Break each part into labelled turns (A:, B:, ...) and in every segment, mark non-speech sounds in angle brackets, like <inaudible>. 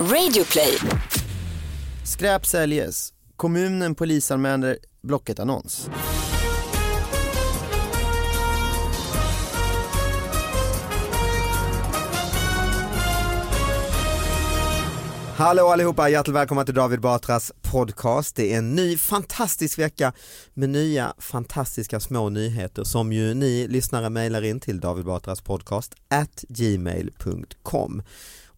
A: Radioplay.
B: Skräp säljes. Kommunen polisanmäler Blocket-annons. Hallå allihopa, hjärtligt välkomna till David Batras podcast. Det är en ny fantastisk vecka med nya fantastiska små nyheter som ju ni lyssnare mejlar in till David Batras podcast at gmail.com.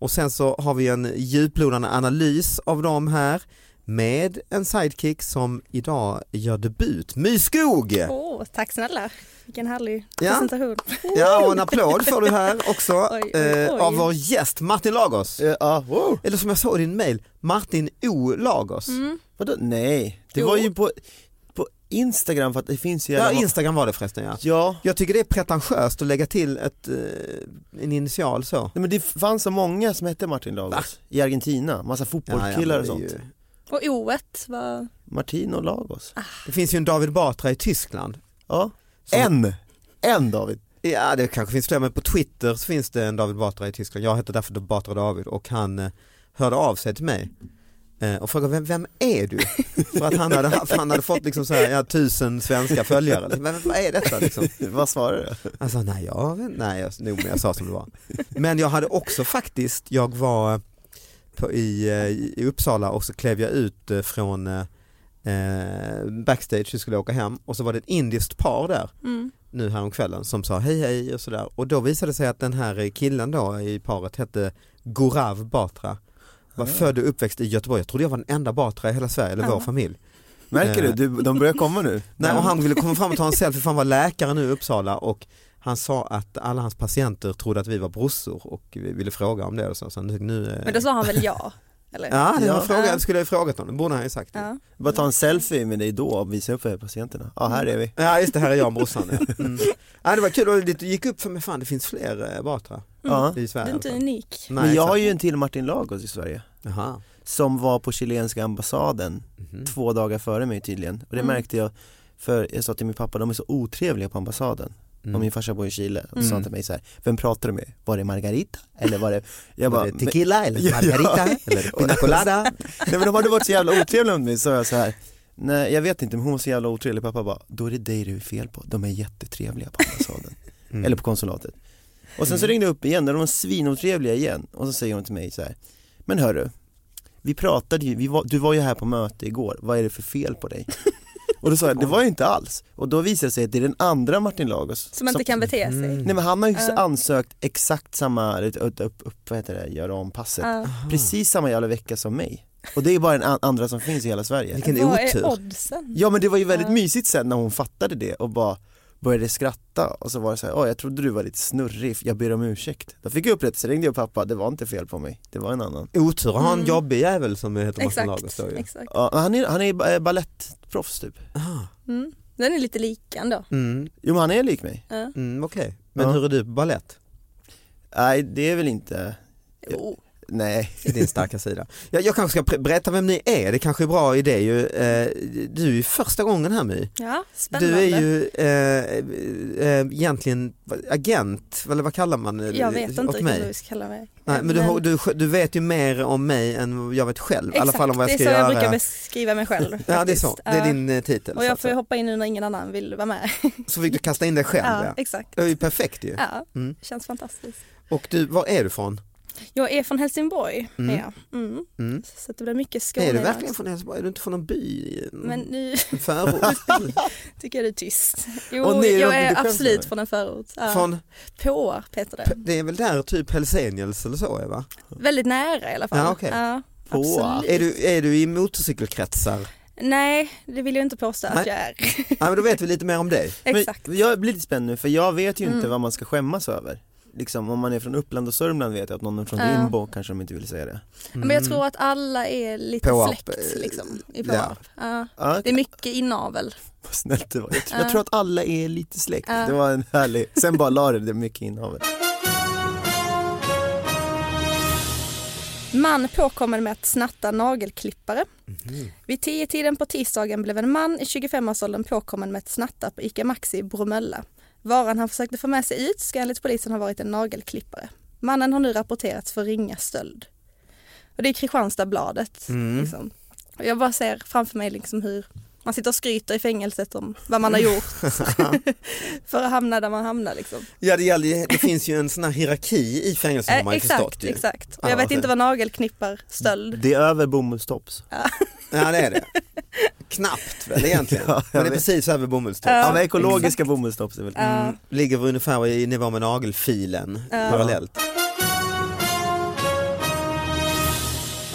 B: Och sen så har vi en djuplodande analys av dem här med en sidekick som idag gör debut, My Skog!
C: Åh, tack snälla. Vilken härlig
B: Ja.
C: presentation.
B: Ja och en applåd får du här också <laughs>
C: Oj, oj,
B: eh,
C: oj.
B: av vår gäst Martin Lagos.
D: Ja, wow.
B: Eller som jag såg i din mail, Martin O Lagos.
C: Mm.
D: Vadå? Nej, det
C: Jo.
D: var ju på Instagram för att det finns ju
B: Ja, Instagram var det förresten ja.
D: Ja,
B: Jag tycker det är pretentiöst att lägga till ett, eh, en initial så.
D: nej, men det fanns så många som hette Martin Lagos i Argentina, massa fotbollskillar och
B: Ja, ja, men
D: sånt.
B: ju,
C: Och O1 var...
D: Martino Lagos.
B: det finns ju en David Batra i Tyskland.
D: Ja,
B: Som-
D: en! En David.
B: Ja det kanske finns fler men på Twitter så finns det en David Batra i Tyskland. Jag heter därför Batra David och han eh, hörde av sig till mig och frågade vem, vem är du? För att han hade, han hade fått liksom så här, ja, tusen svenska följare. Men vad är detta liksom?
D: Vad svarar du?
B: Han sa nej, jag, nej jag, nog, men jag sa som det var. Men jag hade också faktiskt, jag var på, i, eh, i Uppsala och så klev jag ut eh, från eh, eh, backstage, vi skulle åka hem och så var det ett indiskt par där
C: Mm.
B: nu häromkvällen som sa hej hej och sådär och då visade det sig att den här killen då i paret hette Gorav Batra var född och uppväxt i Göteborg, jag trodde jag var den enda Batra i hela Sverige, eller vår familj.
D: Märker
B: Eh.
D: du? du? De börjar komma nu. <laughs>
B: Nej, och han ville komma fram och ta en selfie för han var läkare nu i Uppsala och han sa att alla hans patienter trodde att vi var brorsor och vi ville fråga om det och så. så nu, nu, eh,
C: Men då sa han väl ja? Eller?
B: Ja, det var
D: Ja.
B: fråga,
C: Ja.
B: skulle jag frågat honom, borde han ju sagt. Ja,
C: Ja.
D: Bara ta en selfie med dig då och visa upp för patienterna. Ja, här är vi.
B: ja just det, här är jag och brorsan. Ja. <laughs> Mm. Ja, det var kul och det gick upp för mig, fan det finns fler eh, Batra
D: Ja.
B: i Sverige.
C: är
B: i
C: inte
B: fall.
C: unik.
B: Nej,
D: Men jag har ju en till Martin Lagos i Sverige.
B: Jaha.
D: Som var på chilenska ambassaden
B: Mhm.
D: två dagar före mig tydligen. Och det
C: Mm.
D: märkte jag, för jag sa till min pappa, de är så otrevliga på ambassaden.
B: Mm.
D: Och min farsa bor i Chile. Och så sa han
B: Mm.
D: till mig så här, vem pratar du med? Var det Margarita? Eller var det, <laughs> jag
B: Var
D: bara,
B: det tequila eller <laughs> margarita
D: ja.
B: eller <laughs> pina colada?
D: nej men de hade varit så jävla otrevliga mot mig, så jag så här. Nej jag vet inte men hon var så jävla otrevlig, pappa bara, då är det dig det är fel på, de är jättetrevliga på ambassaden.
B: Mm.
D: Eller på konsulatet. Och sen så ringde jag upp igen, och de var svinotrevliga igen. Och så säger hon till mig så här, men hörru, vi pratade ju, vi var, du var ju här på möte igår, vad är det för fel på dig? Och då sa jag, det var ju inte alls. Och då visade det sig att det är den andra Martin Lagos
C: Som inte kan bete sig.
B: Mm.
D: Nej men han har ju
C: Ja.
D: ansökt exakt samma, upp, upp, upp, vad heter det, göra om passet
C: Ja.
D: Precis samma jävla vecka som mig Och det är bara den an- andra som finns i hela Sverige
B: Vilken
C: Vad
B: otur.
C: är oddsen?
D: Ja men det var ju väldigt
C: Ja.
D: mysigt sen när hon fattade det och bara började skratta och så var det så här, "Åh, jag trodde du var lite snurrig, jag ber om ursäkt Då fick jag upprättelse, ringde jag pappa, det var inte fel på mig, det var en annan
B: Otur att ha en
C: Mm.
B: jobbig jävel som heter Martin Lagos
C: Exakt.
D: ja, Han är, han är eh, balettproffs typ
B: Aha.
C: Mm. Den är lite lik ändå.
B: Mm,
D: Jo men han är lik mig
C: Ja.
B: mm, okej. Men
D: Ja.
B: hur är du på ballett?
D: Nej det är väl inte,
C: Jo.
D: Nej.
B: i din starka sida. Jag, jag kanske ska berätta vem ni är, det kanske är bra idé ju. Eh, du är ju första gången här My.
C: Ja, spännande.
B: Du är ju eh, eh, egentligen agent, eller vad kallar man det?
C: Jag vet inte
B: Och
C: riktigt vad vi ska kalla mig.
B: Nej, men du, har- du, du vet ju mer om mig än jag vet själv, i alla fall om vad jag ska
C: det är så
B: göra.
C: jag brukar beskriva mig själv. <laughs>
B: ja det är så, det är din eh, titel.
C: Och jag får hoppa in nu när ingen annan vill vara med. <laughs>
B: så fick du kasta in dig själv
C: Ja,
B: ja.
C: exakt.
B: Det är ju perfekt ju.
C: Ja,
B: Mm.
C: känns fantastiskt.
B: Och du, var är du från?
C: Jag är från Helsingborg.
B: Mm.
C: Ja. Mm.
B: Mm.
C: Så att det blir mycket Skåne.
B: är du verkligen från Helsingborg? Är du inte från någon by?
C: Men nu
B: En förort? <laughs>
C: tycker jag du är tyst.
D: Och
C: Jo,
D: ni är
C: jag är absolut
D: med?
C: från en förort. Ja.
B: från,
C: Påar heter det.
B: det är väl där typ Helsingels eller så är va?
C: Väldigt nära i alla fall.
B: Ja, okej.
C: Ja, absolut.
B: Är du, är du i motorcykelkretsar?
C: Nej, det vill jag inte påstå att
B: Nej.
C: jag är.
B: Ja men då vet vi lite mer om dig.
C: Exakt.
D: Men jag blir lite spänd nu för jag vet ju inte
C: Mm.
D: vad man ska skämmas över. Liksom om man är från Uppland och Sörmland vet jag att någon är från
C: Ja.
D: Rimbo kanske de inte vill säga det.
C: Men jag tror att alla är lite
B: Påarp,
C: släkt
B: eh,
C: liksom, i
B: ja.
C: Påarp. Ja.
D: Ja,
C: Det är mycket inavel. <laughs>
D: vad snällt det var. Jag, tror-
C: Ja.
D: jag tror att alla är lite släkt. Det var en härlig, sen bara la det, det är mycket innehavet.
C: Man påkommen med att snatta nagelklippare. Vid tio tiden på tisdagen blev en man i 25-årsåldern påkommen med att snatta på ICA Maxi i Bromölla. Varan han försökte få med sig ut ska enligt polisen ha varit en nagelklippare. Mannen har nu rapporterats för ringa stöld. Och det är Kristianstadsbladet. Liksom. Och jag bara ser framför mig liksom hur man sitter och skryter i fängelset om vad man har <laughs> gjort för att hamna där man hamnar. Liksom.
B: Ja det, gäller, det finns ju en sån här hierarki i fängelset har
C: Eh,
B: man
C: exakt,
B: förstått ju.
C: exakt. Och
B: Ja,
C: jag vet
B: okej.
C: inte vad nagelknippar stöld.
D: Det är över bomullstops.
B: Ja det är det. Knappt väl <laughs> egentligen.
D: Ja,
B: Men det är precis över bomullstopp.
D: Ja, men ekologiska bomullstops är väl
B: Mm, ligger ungefär i nivå med nagelfilen parallellt.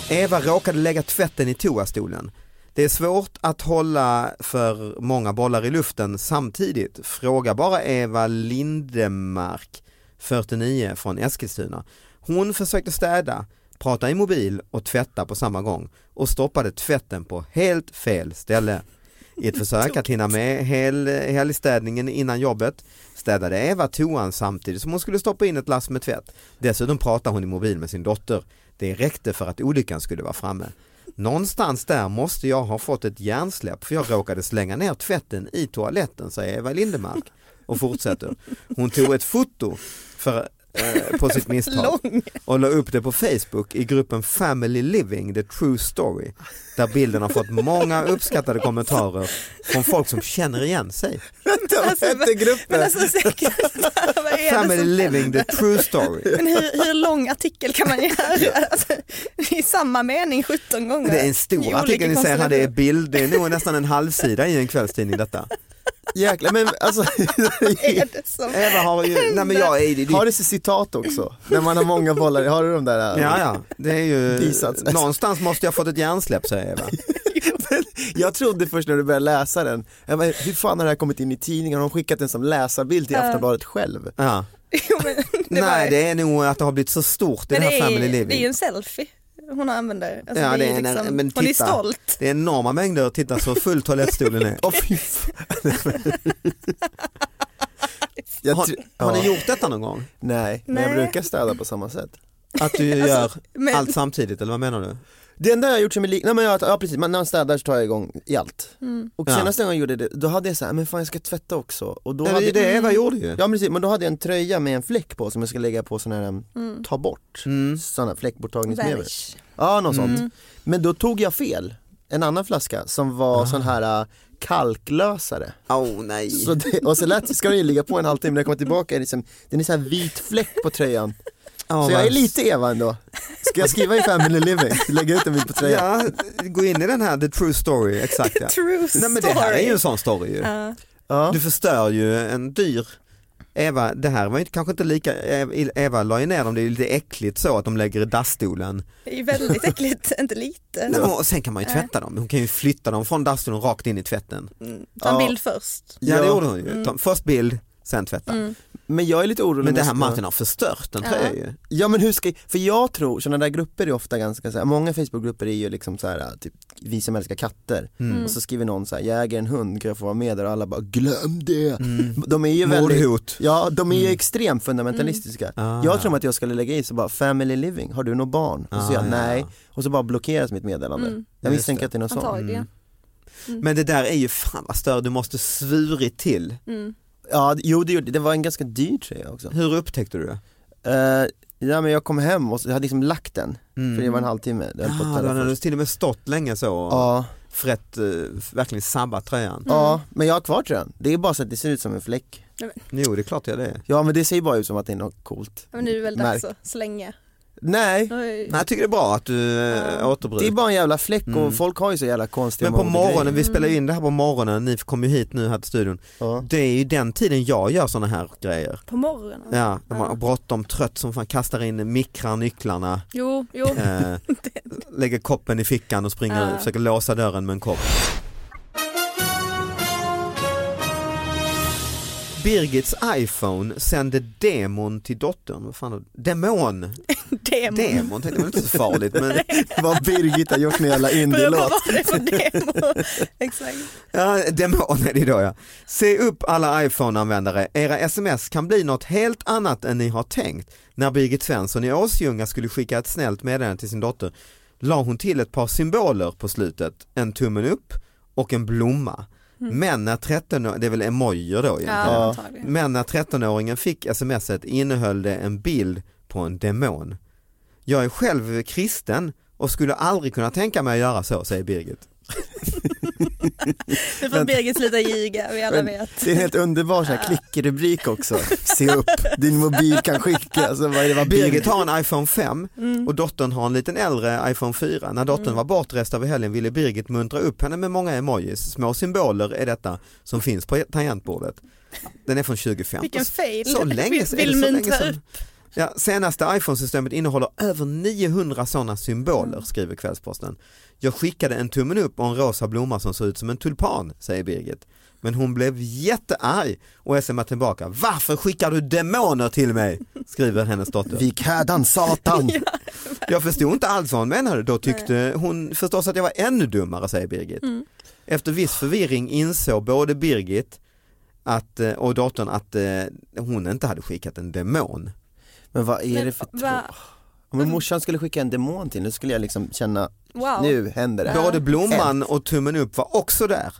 B: Eva råkade lägga tvätten i toastolen. Det är svårt att hålla för många bollar i luften samtidigt. Fråga bara Eva Lindemark, 49 från Eskilstuna. Hon försökte städa, prata i mobil och tvätta på samma gång och stoppade tvätten på helt fel ställe. I ett försök att hinna med hel, helgstädningen innan jobbet städade Eva toan samtidigt som hon skulle stoppa in ett lass med tvätt. Dessutom pratade hon i mobil med sin dotter. Det räckte för att olyckan skulle vara framme. Någonstans där måste jag ha fått ett hjärnsläpp för jag råkade slänga ner tvätten i toaletten, säger Eva Lindemark och fortsätter. Hon tog ett foto för, eh, på sitt <laughs> misstag
C: Lång.
B: och la upp det på Facebook i gruppen Family Living, the true story. Där bilden har fått många uppskattade kommentarer från folk som känner igen sig.
D: Vänta, vad
C: Alltså,
D: hette gruppen?
C: Alltså säkert, <laughs> vad är det
B: Family Living, the true story.
C: Men hur, hur lång artikel kan man göra? Alltså, I samma mening 17 gånger.
B: Det är en stor artikel, ni ser här, det är bild, det är nog nästan en halvsida i en kvällstidning detta.
D: Jäklar, men alltså, <laughs>
C: är det.
B: Eva har ju, nej men jag är det,
D: har du så citat också? När man har många bollar, har du de där?
B: Ja ja, det är ju,
D: Bisats.
B: någonstans måste jag fått ett hjärnsläpp säger Eva. <laughs>
D: Jag trodde först när du började läsa den, bara, hur fan har det här kommit in i tidningen? Har de skickat den som läsarbild till. Aftonbladet själv?
B: Ja. <laughs>
C: Jo, men det
B: Nej
C: var-
B: det är nog att det har blivit så stort i
C: men
B: det här
C: det,
B: Family
C: är, det är ju
B: Living.
C: en selfie hon använder. Alltså,
B: Ja,
C: det
B: det
C: är
B: en-
C: liksom,
B: men
C: hon är
B: titta.
C: stolt.
B: Det är enorma mängder, titta så full toalettstolen är.
D: Jag
B: Har, har ni gjort detta någon gång?
D: Nej, men jag
C: Nej.
D: brukar städa på samma sätt.
B: Att du gör
C: Alltså, men-
B: allt samtidigt eller vad menar du?
D: Det enda jag har gjort som är lik, nej men jag, ja precis, när man städar så tar jag igång i allt.
C: Mm.
D: Och
B: Ja.
D: senaste gången jag gjorde det, då hade jag så här, men fan jag ska tvätta också. Och då
B: Det är
D: hade,
B: det Eva gjorde ju.
D: Ja men precis, men då hade jag en tröja med en fläck på som jag ska lägga på sån här, um, ta bort,
B: Mm.
D: sådana fläckborttagningsmedel. Ja något
C: Mm.
D: sånt. Men då tog jag fel, en annan flaska som var sån här uh, kalklösare.
B: Oh nej.
D: Så det, och så lät, ska den ju ligga på en halvtimme, när jag kommer tillbaka är det liksom, den är så här vit fläck på tröjan.
B: Ja,
D: Så jag är lite Eva ändå. Ska jag skriva i Family Living? Lägga ut en bild på tröjan?
B: Ja, gå in i den här the true story, exakt <laughs> ja.
C: True
B: Nej
C: story.
B: men det här är ju en sån story ju.
C: Ja.
B: Du förstör ju en dyr Eva, det här var ju kanske inte lika, Eva la ju ner dem, det är ju lite äckligt så att de lägger i dasstolen.
C: Det är ju väldigt äckligt, <laughs> inte lite.
B: Nej, men, och sen kan man ju tvätta dem, hon kan ju flytta dem från dasstolen rakt in i tvätten.
C: Mm. Ta en
D: Ja.
C: bild först.
B: Ja, det gjorde hon ju, Ta, först bild, sen tvätta.
C: Mm.
D: Men jag är lite orolig
B: Men det här
D: jag
B: Martin har förstört den
C: Ja.
B: tröja ju.
D: Ja men hur ska, för jag tror, sådana där grupper är ofta ganska så här, många Facebookgrupper är ju liksom så här, typ vi som älskar katter
B: Mm.
D: och så skriver någon så här, jag äger en hund, kan jag få vara med där? Och alla bara, glöm det!
B: Mm.
D: De är ju väldigt,
B: Mordhot.
D: ja de är ju
B: Mm.
D: extremt fundamentalistiska.
B: Ah.
D: Jag tror att jag skulle lägga i så bara, family living, har du något barn? Och så
B: Ah,
D: säger jag
B: ja.
D: nej, och så bara blockeras mitt meddelande.
C: Mm.
D: Jag misstänker att det är något sånt.
C: Antagligen.
B: Men det där är ju fan vad större, du måste svurit till.
C: Mm.
D: Ja, jo det, gjorde- det var en ganska dyr tröja också.
B: Hur upptäckte du det?
D: Uh, ja men jag kom hem och så, jag hade liksom lagt den,
B: Mm.
D: för det var en halvtimme. Höll på att
B: Ah, då hade du till och med stått länge så och
D: Ja,
B: frätt, eh, verkligen sabbat tröjan.
D: ja, men jag har kvar tröjan. Det är bara så att det ser ut som en fläck.
B: Jo det är klart jag det är.
D: Ja men det ser ju bara ut som att det är något coolt.
C: Men nu är det väl dags att slänga.
D: Nej.
B: Nej, jag tycker det är bra att du äh,
C: Ja.
B: återbruk.
D: det är bara en jävla fläck och
B: Mm.
D: folk har ju så jävla konstiga
B: Men på morgonen, vi
C: Mm.
B: spelar ju in det här på morgonen, ni kom ju hit nu här till studion.
D: Ja.
B: Det är ju den tiden jag gör såna här grejer.
C: På morgonen?
B: Ja, de har
C: Ja.
B: bråttom, trött som fan, kastar in, mikrar nycklarna,
C: Jo, jo.
B: eh, <laughs> lägger koppen i fickan och springer,
C: Ja.
B: försöker låsa dörren med en kopp. Birgits iPhone sände demon till dottern. Vad fan, <laughs> demon?
C: Demon.
B: Demon, det var inte så farligt men <laughs>
D: Vad Birgit har gjort med jävla
C: vad
D: indie-låt.
C: var det för demo? <laughs> Exakt.
B: Ja, demon är det då ja. Se upp alla iPhone-användare, era sms kan bli något helt annat än ni har tänkt. När Birgit Svensson i Åsljunga skulle skicka ett snällt meddelande till sin dotter la hon till ett par symboler på slutet, en tummen upp och en blomma. Men när 13 det är väl emojier då egentligen.
C: Ja.
B: Men när 13-åringen fick smset innehöll det en bild på en demon. Jag är själv kristen och skulle aldrig kunna tänka mig att göra så, säger Birgit. <laughs>
C: Nu får Birgit sluta ljuga, vi alla vet.
D: Det är en helt underbar så här klickrubrik också. Se upp, din mobil kan skicka. Alltså, vad är det, vad
B: Birgit har en iPhone 5
C: Mm.
B: och dottern har en liten äldre iPhone 4. När dottern var bortrest över helgen ville Birgit muntra upp henne med många emojis. Små symboler är detta som finns på tangentbordet. Den är från 2015.
C: Vilken fail.
B: Så länge,
C: Vill-
B: är det
C: vill
B: så länge
C: muntra
B: sedan? Ja, senaste iPhone-systemet innehåller över 900 sådana symboler, skriver Kvällsposten. Jag skickade en tummen upp och en rosa blomma som såg ut som en tulpan, säger Birgit. Men hon blev jättearg och smsar tillbaka. Varför skickar du demoner till mig? <laughs> Skriver hennes dotter.
D: Vik hädan satan. <laughs>
B: Jag förstod inte alls vad hon menade. Då tyckte hon förstås att jag var ännu dummare, säger Birgit.
C: Mm.
B: Efter viss förvirring insåg både Birgit att, eh, och dottern att eh, hon inte hade skickat en demon.
D: Men vad är
C: Men
D: det för tro?
C: va-
D: Om en morsan skulle skicka en demon till nu skulle jag liksom känna,
C: Wow.
D: nu händer det.
B: Både blomman och tummen upp var också där.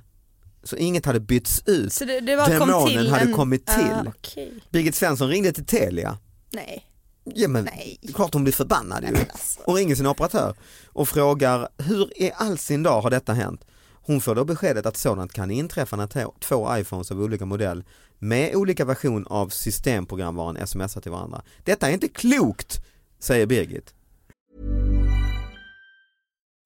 B: Så inget hade bytts ut.
C: Så det, det var kom
B: Demonen
C: till
B: hade
C: en...
B: kommit till.
C: Ah, okej.
B: Birgit Svensson ringde till Telia.
C: Nej.
B: Ja men
C: Nej.
B: det är klart hon blir förbannad ju.
C: Men alltså.
B: och ringer sin operatör och frågar hur i all sin dag har detta hänt? Hon får då beskedet att sådant kan inträffa när två iPhones av olika modell med olika version av systemprogramvaran smsar till varandra. Detta är inte klokt, säger Birgit.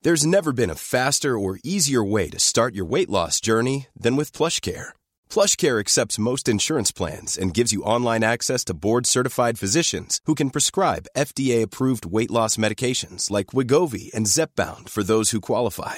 A: There's never been a faster or easier way to start your weight loss journey than with PlushCare. PlushCare accepts most insurance plans and gives you online access to board-certified physicians who can prescribe FDA-approved weight loss medications like Wigovi and Zepbound for those who qualify.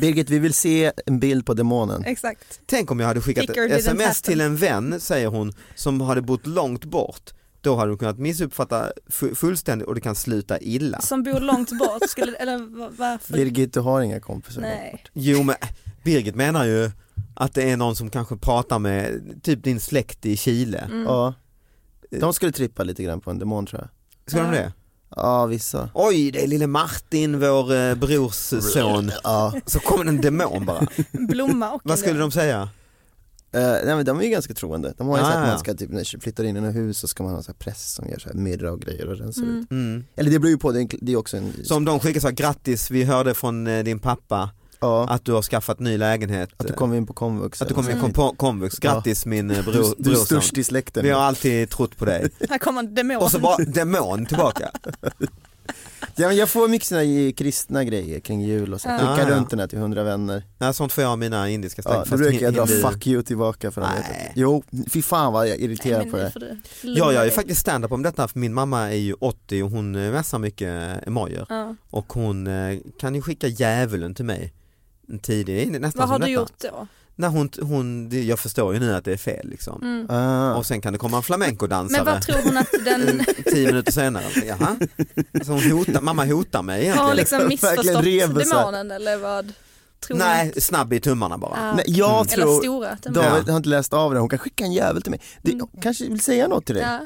D: Birgit vi vill se en bild på demonen.
C: Exakt.
B: Tänk om jag hade skickat
C: didn't
B: sms
C: happen.
B: till en vän, säger hon, som hade bott långt bort. Då hade du kunnat missuppfatta fu- fullständigt och det kan sluta illa.
C: Som bor långt bort, skulle, eller va- varför?
D: Birgit du har inga kompisar.
C: Nej.
B: Jo men Birgit menar ju att det är någon som kanske pratar med typ din släkt i Chile.
C: Mm.
D: Ja. De skulle trippa lite grann på en demon tror jag.
B: Ska de det?
D: Ja vissa.
B: Oj, det är lille Martin, vår eh, brors son.
D: Ja.
B: Så kommer en demon bara.
C: Blomma och
B: Vad skulle de säga?
D: Eh, nej men de är ju ganska troende. De har ju
B: Ah,
D: så att
B: ja.
D: man ska typ, när man flyttar in i ett hus så ska man ha så här press som gör så här middag och grejer och rensar
C: Mm.
D: ut.
B: Mm.
D: Eller det beror ju på, det är, en- det är också en,
B: Så om de skickar så här, grattis vi hörde från eh, din pappa
D: ja,
B: att du har skaffat ny lägenhet.
D: att du kommer in på komvux.
B: att du kommer
D: eller
B: in på komvux, grattis min eh, bror,
D: du, du är störst i släkten.
B: Vi har alltid trott på dig.
C: Här kommer en demon.
B: Och så bara demon tillbaka. <laughs>
D: Ja, men jag får mycket såna här kristna grejer kring jul och så.
C: Ja.
D: Skicka
B: Ah, ja.
D: runt den här till hundra vänner.
B: Nej, sånt får jag av mina indiska släkt.
D: Ja, då brukar jag dra
B: hindu-
D: fuck you tillbaka för
B: Nej.
D: det. Jo, fy fan vad jag är
C: Nej,
D: irriterad
C: men
D: på det.
C: du
B: Ja, jag är faktiskt stand-up om detta för min mamma är ju 80 och hon eh, mässar mycket emojor
C: Ja.
B: och hon eh, kan ju skicka djävulen till mig tidig, nästan
C: Vad har du
B: detta.
C: gjort då?
B: När hon, hon, det- jag förstår ju nu att det är fel liksom.
C: Mm.
D: Ah.
B: Och sen kan det komma en flamencodansare
C: Men vad tror hon att den <laughs>
B: tio minuter senare. Jaha. Så hon hotar, mamma hotar mig egentligen.
C: har hon liksom missförstått demonen eller vad? Tror
B: Nej, snabb i tummarna bara.
C: Ja.
D: Nej, jag
B: Mm.
C: Eller
D: tror,
C: stora demoner.
D: David har inte läst av det, hon kan skicka en jävel till mig. Du
C: Mm.
D: kanske vill säga något till dig?
C: Ja.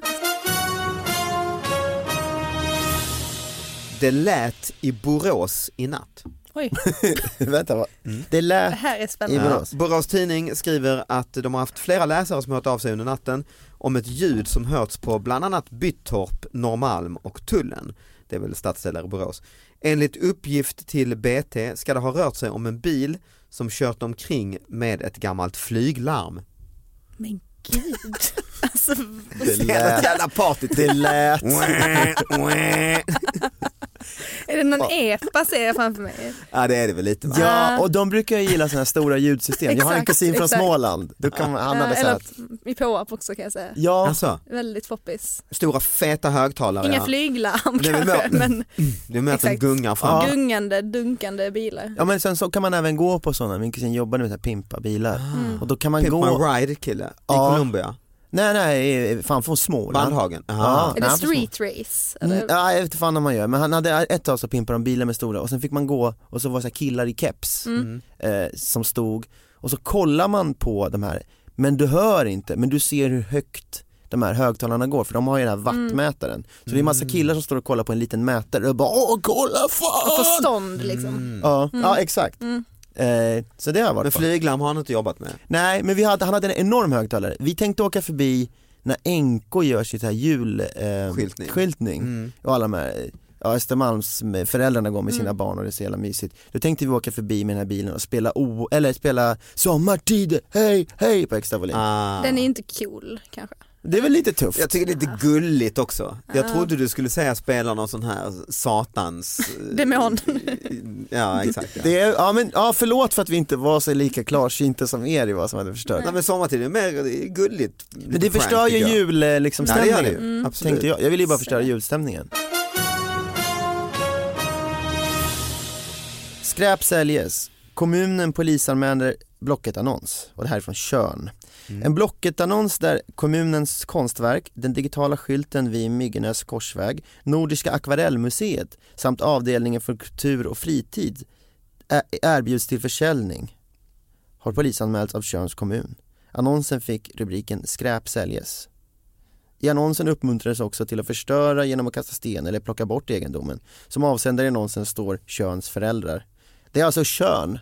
B: Det lät i Borås i natt.
C: Oj, <laughs>
D: Vänta, vad?
B: Mm.
D: det
C: det
D: lät
C: här är spännande.
D: Borås.
B: Borås Tidning skriver att de har haft flera läsare som hört av sig under natten om ett ljud som hörts på bland annat Byttorp, Norrmalm och Tullen. Det är väl stadsdelar i Borås. Enligt uppgift till BT ska det ha rört sig om en bil som kört omkring med ett gammalt flyglarm.
C: Men gud. <laughs> Alltså,
D: Det lät,
B: jävla
D: det lät. <laughs>
C: är det någon epa ser jag framför mig?
B: Ja det är det väl lite va?
D: Ja, och de brukar ju gilla sådana här stora ljudsystem. jag har en
C: Exakt,
D: kusin från
C: exakt.
D: Småland, då kan man, han
C: Ja,
D: hade
C: eller
D: sagt
C: i påap också kan jag säga.
D: Ja,
B: Alltså,
C: Väldigt poppis.
B: stora feta högtalare.
C: Inga
B: ja.
C: flyglarm kanske,
B: mer-
C: men
B: Det är med att de
C: Exakt.
B: gungar fram.
D: Ja.
C: gungande, dunkande bilar.
D: ja men sen så kan man även gå på sådana, min kusin jobbade med så här pimpa bilar.
C: Mm.
D: Och då kan man
B: Pimp
D: gå,
B: My Ride kille i
D: Ja.
B: Colombia.
D: Nej nej, fan från Småland.
B: Bandhagen.
D: Ja.
C: Är det street race?
D: Mm,
C: Eller?
D: ja, jag vet inte fan om man gör, men han hade ett tag så pimpade de bilar med stora och sen fick man gå och så var det så här killar i keps
C: Mm.
D: eh, som stod och så kollar man på de här, men du hör inte, men du ser hur högt de här högtalarna går för de har ju den här
C: Mm.
D: wattmätaren. Så det är massa killar som står och kollar på en liten mätare och bara åh kolla
C: Och
D: fan!
C: förstånd liksom.
B: Mm.
D: Ja, ja exakt. Eh, så det har jag
B: Men
D: varit på.
B: flyglarm har han inte jobbat med.
D: Nej men vi hade, han hade en enorm högtalare. Vi tänkte åka förbi när NK gör sitt här julskyltning eh,
B: Skyltning. Mm.
D: och alla de här Ja, Östermalms föräldrarna går med sina
C: Mm.
D: barn och det är så jävla mysigt. Då tänkte vi åka förbi med den här bilen och spela o, eller spela Sommartid, hej, hej på extra volym.
B: Ah.
C: Den är inte cool kanske.
D: Det är väl lite tufft.
B: Jag tycker det är lite gulligt också. Jag
C: Ja.
B: trodde du skulle säga spela någon sån här satans... <laughs> eh,
C: Demon.
B: Ja exakt. Ja.
D: Det är, ja men ja, förlåt för att vi inte var så lika klarsynta som er i vad som hade förstört.
B: Nej men sommartid är mer gulligt.
D: Men det förstör ju jul eh, liksom,
B: Ja, det gör det ju. Absolut.
D: Tänkte jag. jag ville ju bara förstöra julstämningen. Skräp säljes. Kommunen polisanmäler Blocket-annons och det här är från Körn. Mm. En Blocket-annons där kommunens konstverk, den digitala skylten vid Myggenäs korsväg, Nordiska akvarellmuseet samt avdelningen för kultur och fritid erbjuds till försäljning har polisanmälts av Tjörns kommun. Annonsen fick rubriken Skräp säljes. I annonsen uppmuntrades också till att förstöra genom att kasta sten eller plocka bort egendomen. Som avsändare i annonsen står Tjörns föräldrar. Det är alltså Tjörn,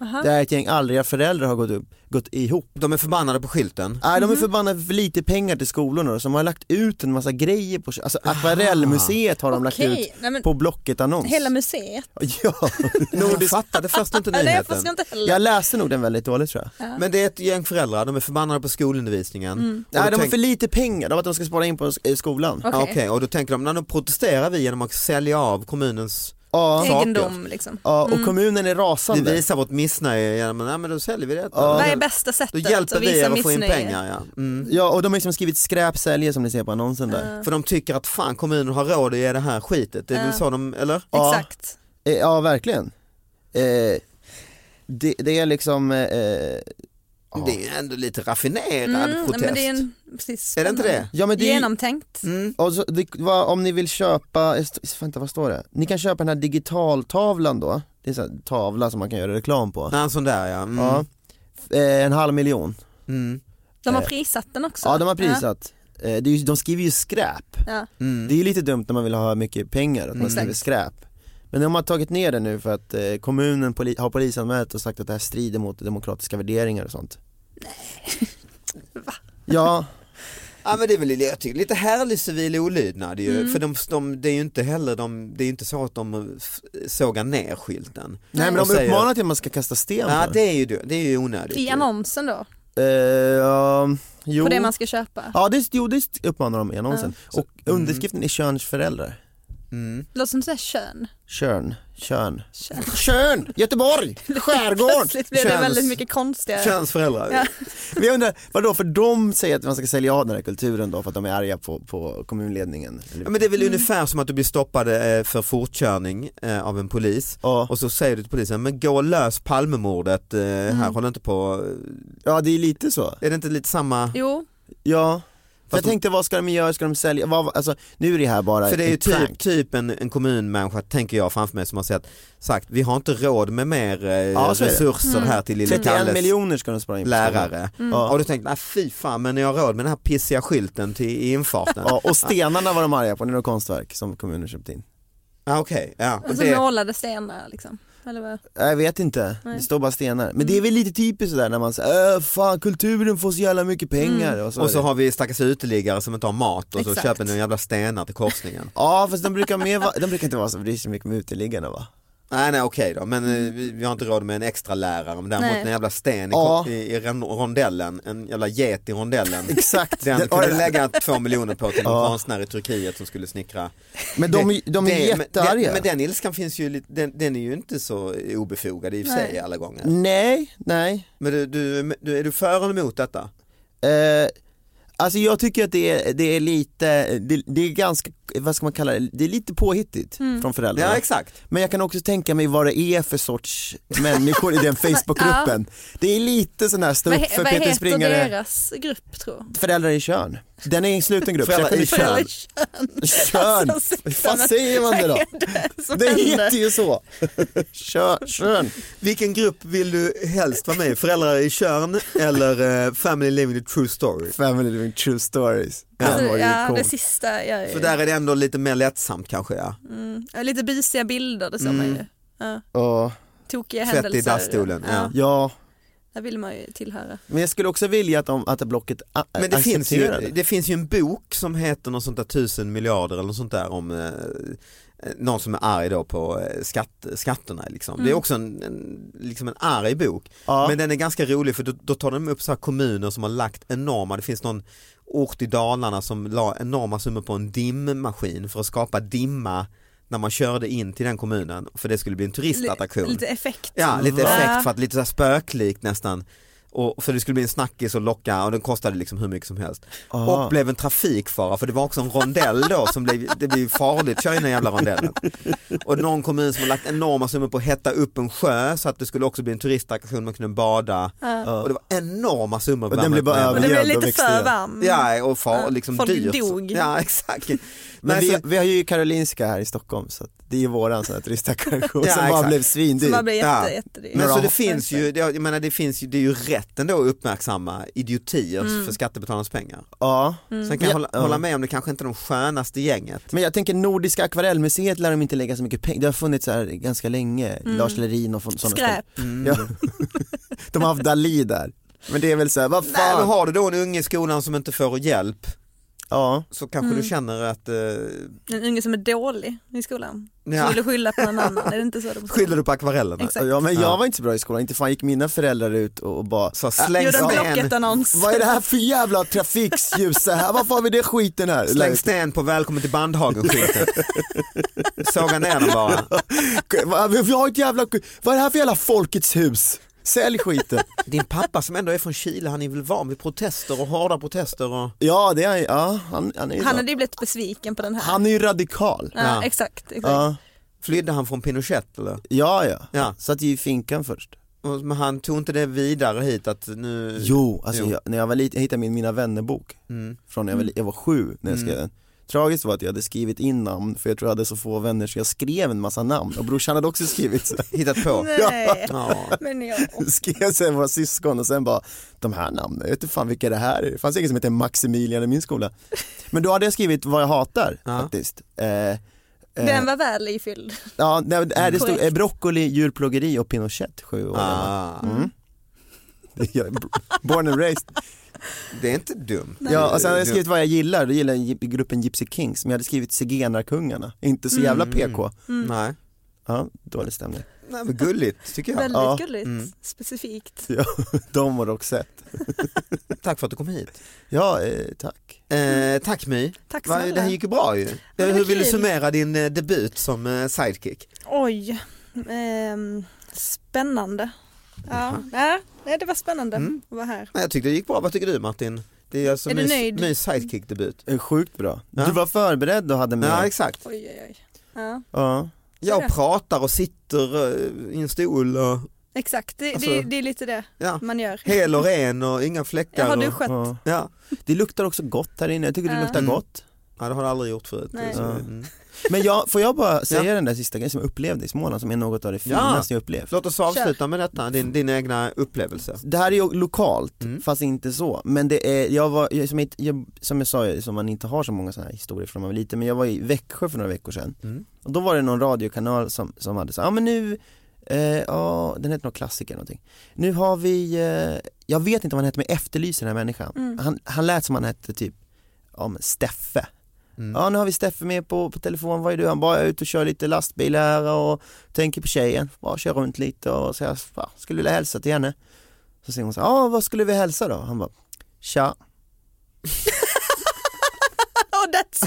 C: Aha.
D: där ett gäng aldriga föräldrar har gått, upp, gått ihop.
B: De är förbannade på skylten.
D: Nej, de är förbannade för lite pengar till skolorna som har lagt ut en massa grejer på, alltså akvarellmuseet har de lagt ut
C: Okej, nej men
D: på Blocket-annons.
C: hela museet. <laughs>
D: Ja, <laughs>
B: Jag fattade först inte <laughs>
C: Nej, jag
B: nyheten.
C: förstår inte heller.
D: jag läste nog den väldigt dåligt tror jag.
B: Men det är ett gäng föräldrar, de är förbannade på skolundervisningen.
C: Mm.
B: Och då
D: Nej, de har
B: tänk-
D: för lite pengar, de har att de ska spara in på sk- eh, skolan.
C: Okej.
B: Okej, och då tänker de, när de protesterar vi genom att sälja av kommunens,
D: Ja.
C: Egendom liksom.
D: ja och kommunen är
B: vi
D: rasande.
B: visar vårt missnöje genom, nej men då säljer vi det.
D: Ja.
C: Vad är bästa
B: Då
C: sättet
B: hjälper
C: att
B: vi
C: visa
B: er att få in
C: missnöje?
B: pengar ja. Mm.
D: Ja, och de har liksom skrivit skräp säljer som ni ser på annonsen där.
B: För de tycker att fan kommunen har råd att ge det här skitet, det är väl
C: Ja.
B: så de, eller?
D: Ja.
C: Exakt.
D: Eh, Ja, verkligen. Eh, det, det är liksom, eh, ja.
B: Det är ju ändå lite raffinerad
C: Mm,
B: protest.
C: men det är en, precis,
B: Är det inte det?
D: ja men det är,
C: Genomtänkt.
B: Mm.
D: och så, det, vad, om ni vill köpa, vänta vad står det? Ni kan köpa den här digitaltavlan då, det är en här tavla som man kan göra reklam på.
B: En sån där ja. Mm.
D: Ja. Eh, en halv miljon.
B: Mm.
C: De har
D: Eh,
C: prissatt den också.
D: Ja de har prisat. Eh, det är ju, de skriver ju skräp.
C: Ja.
B: Mm.
D: Det är ju lite dumt när man vill ha mycket pengar, att man skriver
C: Exakt.
D: skräp. Men de har tagit ner det nu för att eh, kommunen poli- har polisanmält och sagt att det här strider mot demokratiska värderingar och sånt. <laughs> Ja,
B: Ja men det är väl jag tycker, lite härlig civil olydnad ju,
C: Mm.
B: för de, de, det är ju inte heller de, det är ju inte så att de sågar ner skylten.
D: nej men
B: Och
D: de
B: säger-
D: uppmanar till att man ska kasta sten
B: Ja det är ju, det är ju onödigt.
C: I annonsen då?
D: Eh, ja, jo.
C: På det man ska köpa?
D: Ja det, jo, det uppmanar de i annonsen. Och
B: Mm.
D: underskriften är Körns föräldrar.
B: Mm.
C: Låter som såhär kön.
D: Körn, Körn.
C: Kön.
D: Körn, Göteborg, <laughs> skärgård.
C: Plötsligt blev det väldigt mycket konstigare.
B: Köns föräldrar.
C: Ja. <laughs>
D: Men jag undrar, vadå för de säger att man ska sälja av den här kulturen då för att de är arga på, på kommunledningen?
B: Ja, men det är väl ungefär som att du blir stoppad eh, för fortkörning eh, av en polis
D: Ja.
B: och så säger du till polisen, men gå och lös Palmemordet, eh, här håller inte på,
D: ja det är lite så.
B: är det inte lite samma?
C: Jo,
D: Ja. För jag tänkte vad ska de göra, ska de sälja, vad, alltså nu är det här bara
B: För det är ju typ, typ en, en kommunmänniska, tänker jag framför mig, som har sagt, sagt vi har inte råd med mer eh,
D: Ja,
B: resurser här till lille
D: 31
B: Kalles
D: miljoner ska de spara in
B: lärare.
D: Ja.
B: Och du tänkte, nej fy fan men jag har råd med den här pissiga skylten till i infarten.
D: Ja, och stenarna var de arga på, det är några konstverk som kommunen köpt in.
B: Ja, Okej, ja. Och
C: alltså
B: det,
C: målade stenar liksom. Eller vad?
D: Jag vet inte,
C: Nej.
D: det står bara stenar. Men det är väl lite typiskt sådär när man säger äh, fan kulturen får så jävla mycket pengar. Och så,
B: och så har vi stackars uteliggare som inte har mat och så
C: Exakt.
B: köper några jävla stenar till korsningen.
D: Ja fast de brukar, mer va... de brukar inte vara så bryr sig mycket med uteliggarna va?
B: Nej nej okej då, men eh, vi, vi har inte råd med en extra lärare men däremot
C: Nej.
B: en jävla sten i,
D: Ja.
B: i, i ron- rondellen, en jävla get i rondellen. <laughs>
D: Exakt.
B: Den kunde lägga två miljoner på till en
D: Ja.
B: konstnär i Turkiet som skulle snickra.
D: Men de, de är
B: Det- men-
D: jättearga.
B: den- Men den ilskan finns ju, lite- den, den är ju inte så obefogad i och för sig
C: Nej.
B: alla gånger.
D: Nej, nej.
B: Men du, du, du, är du för eller emot detta?
D: Eh, alltså jag tycker att det är, det är lite, det, det är ganska, vad ska man kalla det, det är lite påhittigt
C: Mm.
D: från föräldrarna.
B: Ja exakt.
D: Men jag kan också tänka mig vad det är för sorts människor i den <laughs> Facebookgruppen. Det är lite sån här stå
C: Vad,
D: upp för
C: vad
D: Peter
C: heter
D: Springare,
C: deras grupp tror
D: föräldrar i kön. Den är en sluten grupp.
B: Föräldrar i kön.
D: Kön, <laughs>
C: Alltså,
D: vad säger man det då? Det heter ju så. <laughs> Kön, kön.
B: Vilken grupp vill du helst vara med i? Föräldrar i Körn eller eh, Family Living the True Story?
D: Family living true stories.
C: Alltså, ja,
D: cool.
C: det sista ju...
B: För där är det ändå lite mer lättsamt kanske ja.
C: mm, ja, lite busiga bilder, det ser
B: Mm.
C: man ju. Ja,
D: Ja,
C: tokiga
B: Tvätt i
C: händelser.
B: dasstolen, ja.
D: ja,
C: Där vill man ju tillhöra.
D: men jag skulle också vilja att, de, att Blocket a-
B: Men det finns, ju,
D: det.
B: det finns ju en bok som heter något sånt där tusen miljarder eller något sånt där om eh, någon som är arg då på eh, skatt, skatterna liksom. Det är också en, en, liksom en arg bok.
D: Ja.
B: Men den är ganska rolig för då, då tar de upp så här kommuner som har lagt enorma, det finns någon ort i Dalarna som la enorma summor på en dimmaskin för att skapa dimma när man körde in till den kommunen för det skulle bli en turistattraktion.
C: Lite effekt.
B: Ja, lite effekt för att lite så spöklikt nästan. Och för det skulle bli en snackis och locka och den kostade liksom hur mycket som helst.
D: Aha.
B: Och blev en trafikfara för det var också en rondell då som blev, det blev farligt köra in den jävla rondellen. Och någon kommun som har lagt enorma summor på att hetta upp en sjö så att det skulle också bli en turistattraktion man kunde bada. Och det var enorma summor.
D: Och den blev bara
C: Men det blev
D: övergödd och
C: lite
D: växte
C: för varm.
B: Ja och far,
C: Ja,
B: liksom
C: folk
B: dyrt.
C: dog.
B: Ja exakt.
D: Men vi, vi har ju Karolinska här i Stockholm så det är ju våran sån här turistattraktion
B: Ja,
D: som bara blev
C: Som
D: svindyr.
C: bara blir jätte,
B: Ja.
C: jättedyr.
B: Men så det finns ju, det, jag menar det finns ju, det är ju rätt ändå att uppmärksamma idiotier
C: Mm.
B: för skattebetalarnas pengar.
D: Ja.
B: Sen kan
D: Ja,
B: jag hålla,
D: ja.
B: hålla med om det kanske inte är de skönaste gänget.
D: Men jag tänker Nordiska akvarellmuseet lär de inte lägga så mycket pengar, det har funnits så här ganska länge, Lars Lerin och sådana
C: Skräp.
D: Ja. De har haft Dalí där. Men det är väl så här, vad
B: Nej, men
D: fan.
B: har du då en unge i skolan som inte får hjälp
D: Ja.
B: så kanske
C: Mm.
B: du känner att, eh,
C: En unge som är dålig i skolan.
B: Ja.
C: Som vill skylla på någon annan. Är det inte så? <laughs> det
B: skyller du på akvarellerna?
C: Exakt.
D: ja men jag
B: Ja.
D: var inte så bra i skolan, inte fan gick mina föräldrar ut och och bara
B: Så släng
C: Gjorde en
B: sten.
D: Vad är det här för jävla trafikljus här? Varför har vi det skiten här?
B: släng sten på välkommen till Bandhagen-skylten. <laughs> Såga ner den bara.
D: Vi har ett jävla, vad är det här för jävla Folkets hus? Sälj skiten. <laughs>
B: Din pappa som ändå är från Chile, han är väl van vid protester och hårda protester och...
D: Ja, det är ja, han, han är ju
C: Han hade ju blivit besviken på den här.
D: Han är ju radikal.
C: ja,
B: Ja.
C: Exakt. exakt.
D: Ja,
B: Flydde han från Pinochet eller?
D: ja, ja.
B: Ja.
D: Satt ju i finkan först.
B: Men han tog inte det vidare hit att nu...
D: Jo, alltså
B: Jo.
D: Jag, när jag var liten, jag hittade min Mina vänner-bok
B: Mm.
D: från när jag var, jag var sju när jag skrev
B: Mm.
D: Tragiskt var att jag hade skrivit in namn för jag tror jag hade så få vänner så jag skrev en massa namn och brorsan hade också skrivit.
B: Hittat på?
C: Nej,
B: Ja.
C: men jag... <laughs>
D: skrev sen våra syskon och sen bara de här namnen, jag vet inte fan vilka det här är. Det fanns ingen som hette Maximilian i min skola. Men då hade jag skrivit vad jag hatar
B: Ja.
D: faktiskt. Eh, eh,
C: Den var väl ifylld.
D: Ja, nej, nej, det stod eh, broccoli, djurplågeri och Pinochet, sju år.
B: Ah.
D: Mm. <laughs> Är Born and raised.
B: Det är inte dumt.
D: Ja, och sen hade jag skrivit vad jag gillar, då gillar jag gruppen Gypsy Kings, men jag hade skrivit Zigenarkungarna, inte så jävla PK.
B: Nej.
D: Ja, dålig stämning.
B: Nej men gulligt tycker jag.
C: Väldigt
D: Ja.
C: gulligt,
B: Mm.
C: specifikt.
D: Ja, <laughs> de har också sett. <laughs>
B: Tack för att du kom hit.
D: Ja, eh, tack.
B: Eh, tack My.
C: Tack
B: Va, det här gick ju bra ju.
C: var
B: Hur vill du summera din eh, debut som eh, sidekick?
C: Oj, ehm, spännande. Ja, nej, nej, det var spännande
B: Mm.
C: att vara här.
B: Nej, jag tyckte det gick bra. Vad tycker du Martin? Det är alltså
C: Är du nöjd?
B: Mys sidekick-debut.
D: Eh, Sjukt bra.
B: Ja.
D: Du var förberedd och hade med.
B: Ja exakt.
C: Oj, oj, oj. Ja,
D: Ja.
B: Jag pratar och sitter eh, i en stol och
C: exakt, det,
B: Alltså-
C: det, det är lite det
B: ja,
C: man gör.
B: hel och ren och inga fläckar.
C: Jag har
B: och,
C: duschat.
D: ja.
B: ja.
D: Det luktar också gott här inne, jag tycker det
C: Ja.
D: luktar
B: Mm.
D: gott.
B: Ja, det har jag aldrig gjort förut.
D: Ja.
B: mm.
D: Men jag, får jag bara säga
B: Ja.
D: den där sista grejen som jag upplevde i Småland som är något av det
B: Ja.
D: finaste jag upplevt.
B: Låt oss avsluta med detta, din, din egna upplevelse.
D: Det här är ju lokalt,
B: Mm.
D: fast inte så. Men det är, jag var, jag, som, jag, som jag sa, som man inte har så många sådana här historier från när man var liten, men jag var i Växjö för några veckor sedan.
B: Mm.
D: Och då var det någon radiokanal som, som hade så ja men nu, eh, ja den heter något klassiker någonting. Nu har vi, eh, jag vet inte vad han heter men jag efterlyser den här människan.
C: Mm.
D: Han, han lät som han hette typ, ja men Steffe.
B: Mm.
D: Ja nu har vi Steffe med på, på telefon, vad är du? Han bara, är ute och kör lite lastbil här och tänker på tjejen, bara kör runt lite och säger, skulle vilja hälsa till henne. Så säger hon så ja vad skulle vi hälsa då? Han bara, tja. <laughs>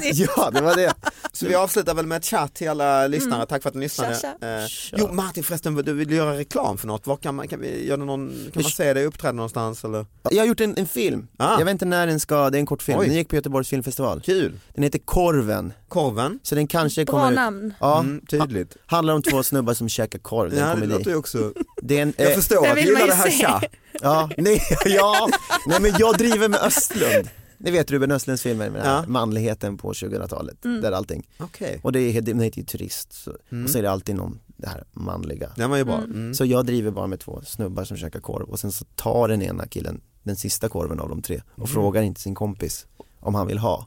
C: It!
D: Ja det var det.
B: Så vi avslutar väl med ett chatt till alla lyssnare, tack för att ni lyssnade.
C: Tja, tja.
B: Eh,
D: Tja.
B: jo Martin förresten, du vill göra reklam för något, Var kan man, kan vi göra någon, kan man se dig uppträda någonstans eller?
D: Jag har gjort en, en film,
B: Ah.
D: jag vet inte när den ska, det är en kortfilm,
B: Oj.
D: den gick på Göteborgs filmfestival.
B: Kul!
D: Den heter Korven,
B: Korven,
D: så den kanske
C: Bra
D: kommer
C: namn.
D: Ja,
B: mm, tydligt.
D: handlar om två snubbar som käkar korv, är
B: Ja, det låter ju också,
D: Det är en,
B: jag
D: eh,
B: förstår
C: det
B: att du gillar det här tja.
D: Ja, nej, <laughs> ja, nej men jag driver med Östlund. Ni vet Ruben Östlunds filmer med den här
B: Ja.
D: manligheten på 2000-talet, där allting.
B: Okej,
D: Och det är, heter ju Turist, så,
B: Mm.
D: och så är det alltid någon, det här manliga.
B: den var ju bra. Mm.
D: Så jag driver bara med två snubbar som käkar korv och sen så tar den ena killen den sista korven av de tre och
B: Mm.
D: frågar inte sin kompis om han vill ha.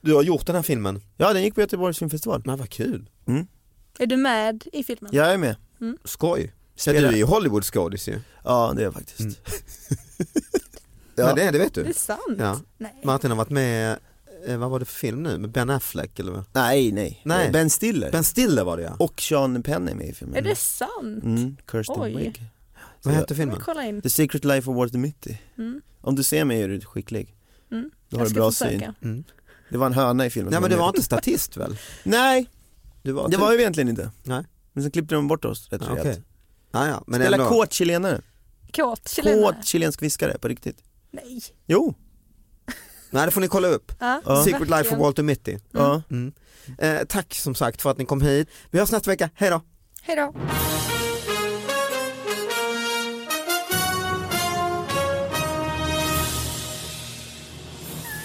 B: Du har gjort den här filmen,
D: Ja den gick på Göteborgs filmfestival.
B: men vad kul,
C: Är du med i filmen?
D: Jag är med.
B: skoj. Ja,
D: Spelar-
B: du är ju Hollywoodskådis ju.
D: Ja det är jag faktiskt. <laughs> Ja.
B: Men det, det vet
C: Det
B: du.
C: är sant?
B: Ja.
C: Nej.
B: Martin har varit med, eh, vad var det för film nu, med Ben Affleck eller vad?
D: Nej nej,
B: Nej.
D: Ben Stiller.
B: Ben Stiller var det ja.
D: Och Sean Penn är med i filmen.
C: Är det sant?
D: Mm, Kirsten
C: Oj.
D: Wigg.
B: Vad hette filmen?
C: kolla in.
D: The Secret Life of Walter Mitty.
C: Mm.
D: Om du ser mig är du skicklig.
C: Mm.
D: Du har en bra
C: försöka.
D: syn.
B: Mm.
D: Det var en höna i filmen.
B: Nej men du var inte statist väl? <laughs>
D: Nej,
B: Du var
D: det
B: typ-
D: var ju egentligen inte.
B: Nej.
D: Men sen klippte de bort oss rätt
B: Ja,
D: rejält.
B: okej. Ah, ja, men
D: Spela
B: ändå.
D: kåt chilenare.
C: Kåt chilenare?
D: Kåt chilensk viskare på riktigt.
C: Nej.
D: Jo. <laughs>
B: Nej det får ni kolla upp.
C: Ja,
D: Ja.
B: Secret Life of. Walter Mitty.
D: Ja.
B: Mm. Eh, tack som sagt för att ni kom hit. Vi hörs nästa vecka, hej då!
C: Hej då.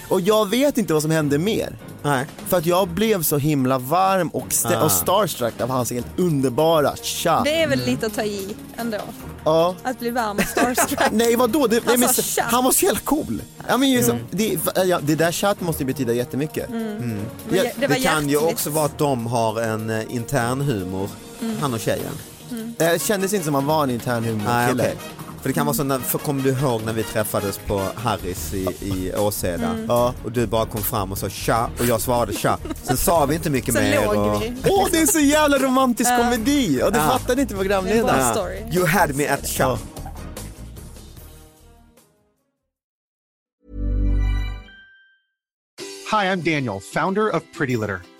D: Och jag vet inte vad som hände mer.
B: Nej.
D: För att jag blev så himla varm och, st-
B: Ah.
D: och starstruck av hans helt underbara tja.
C: Det är väl lite att ta i ändå.
D: Ja.
C: Att bli varm och starstruck. <laughs>
D: Nej vadå, det, nej, men,
C: sa tja.
D: han var så jävla cool. Ja, men, ju så, det, ja, det där chatt måste ju betyda jättemycket.
C: Men
D: Ja,
C: det,
B: Det,
C: var
B: kan ju också vara att de har en eh, intern humor, han och tjejen.
D: Det kändes inte som han var en intern
B: Nej,
D: humorkille.
B: okej. För det kan vara så, när, för kommer du ihåg när vi träffades på Harris i, i Åseda
D: Ja.
B: och du bara kom fram och sa tja och jag svarade tja. Sen sa vi inte mycket
C: Sen
B: mer.
C: låg
B: och,
C: vi.
D: Åh det är så jävla romantisk
C: Ja.
D: komedi! Och det
B: Ja.
D: fattade inte
C: Det är en
D: programledaren.
C: bra
B: Ja.
C: story.
B: You had me at tja.
D: Ja.
E: Hi, I'm Daniel, founder of Pretty Litter.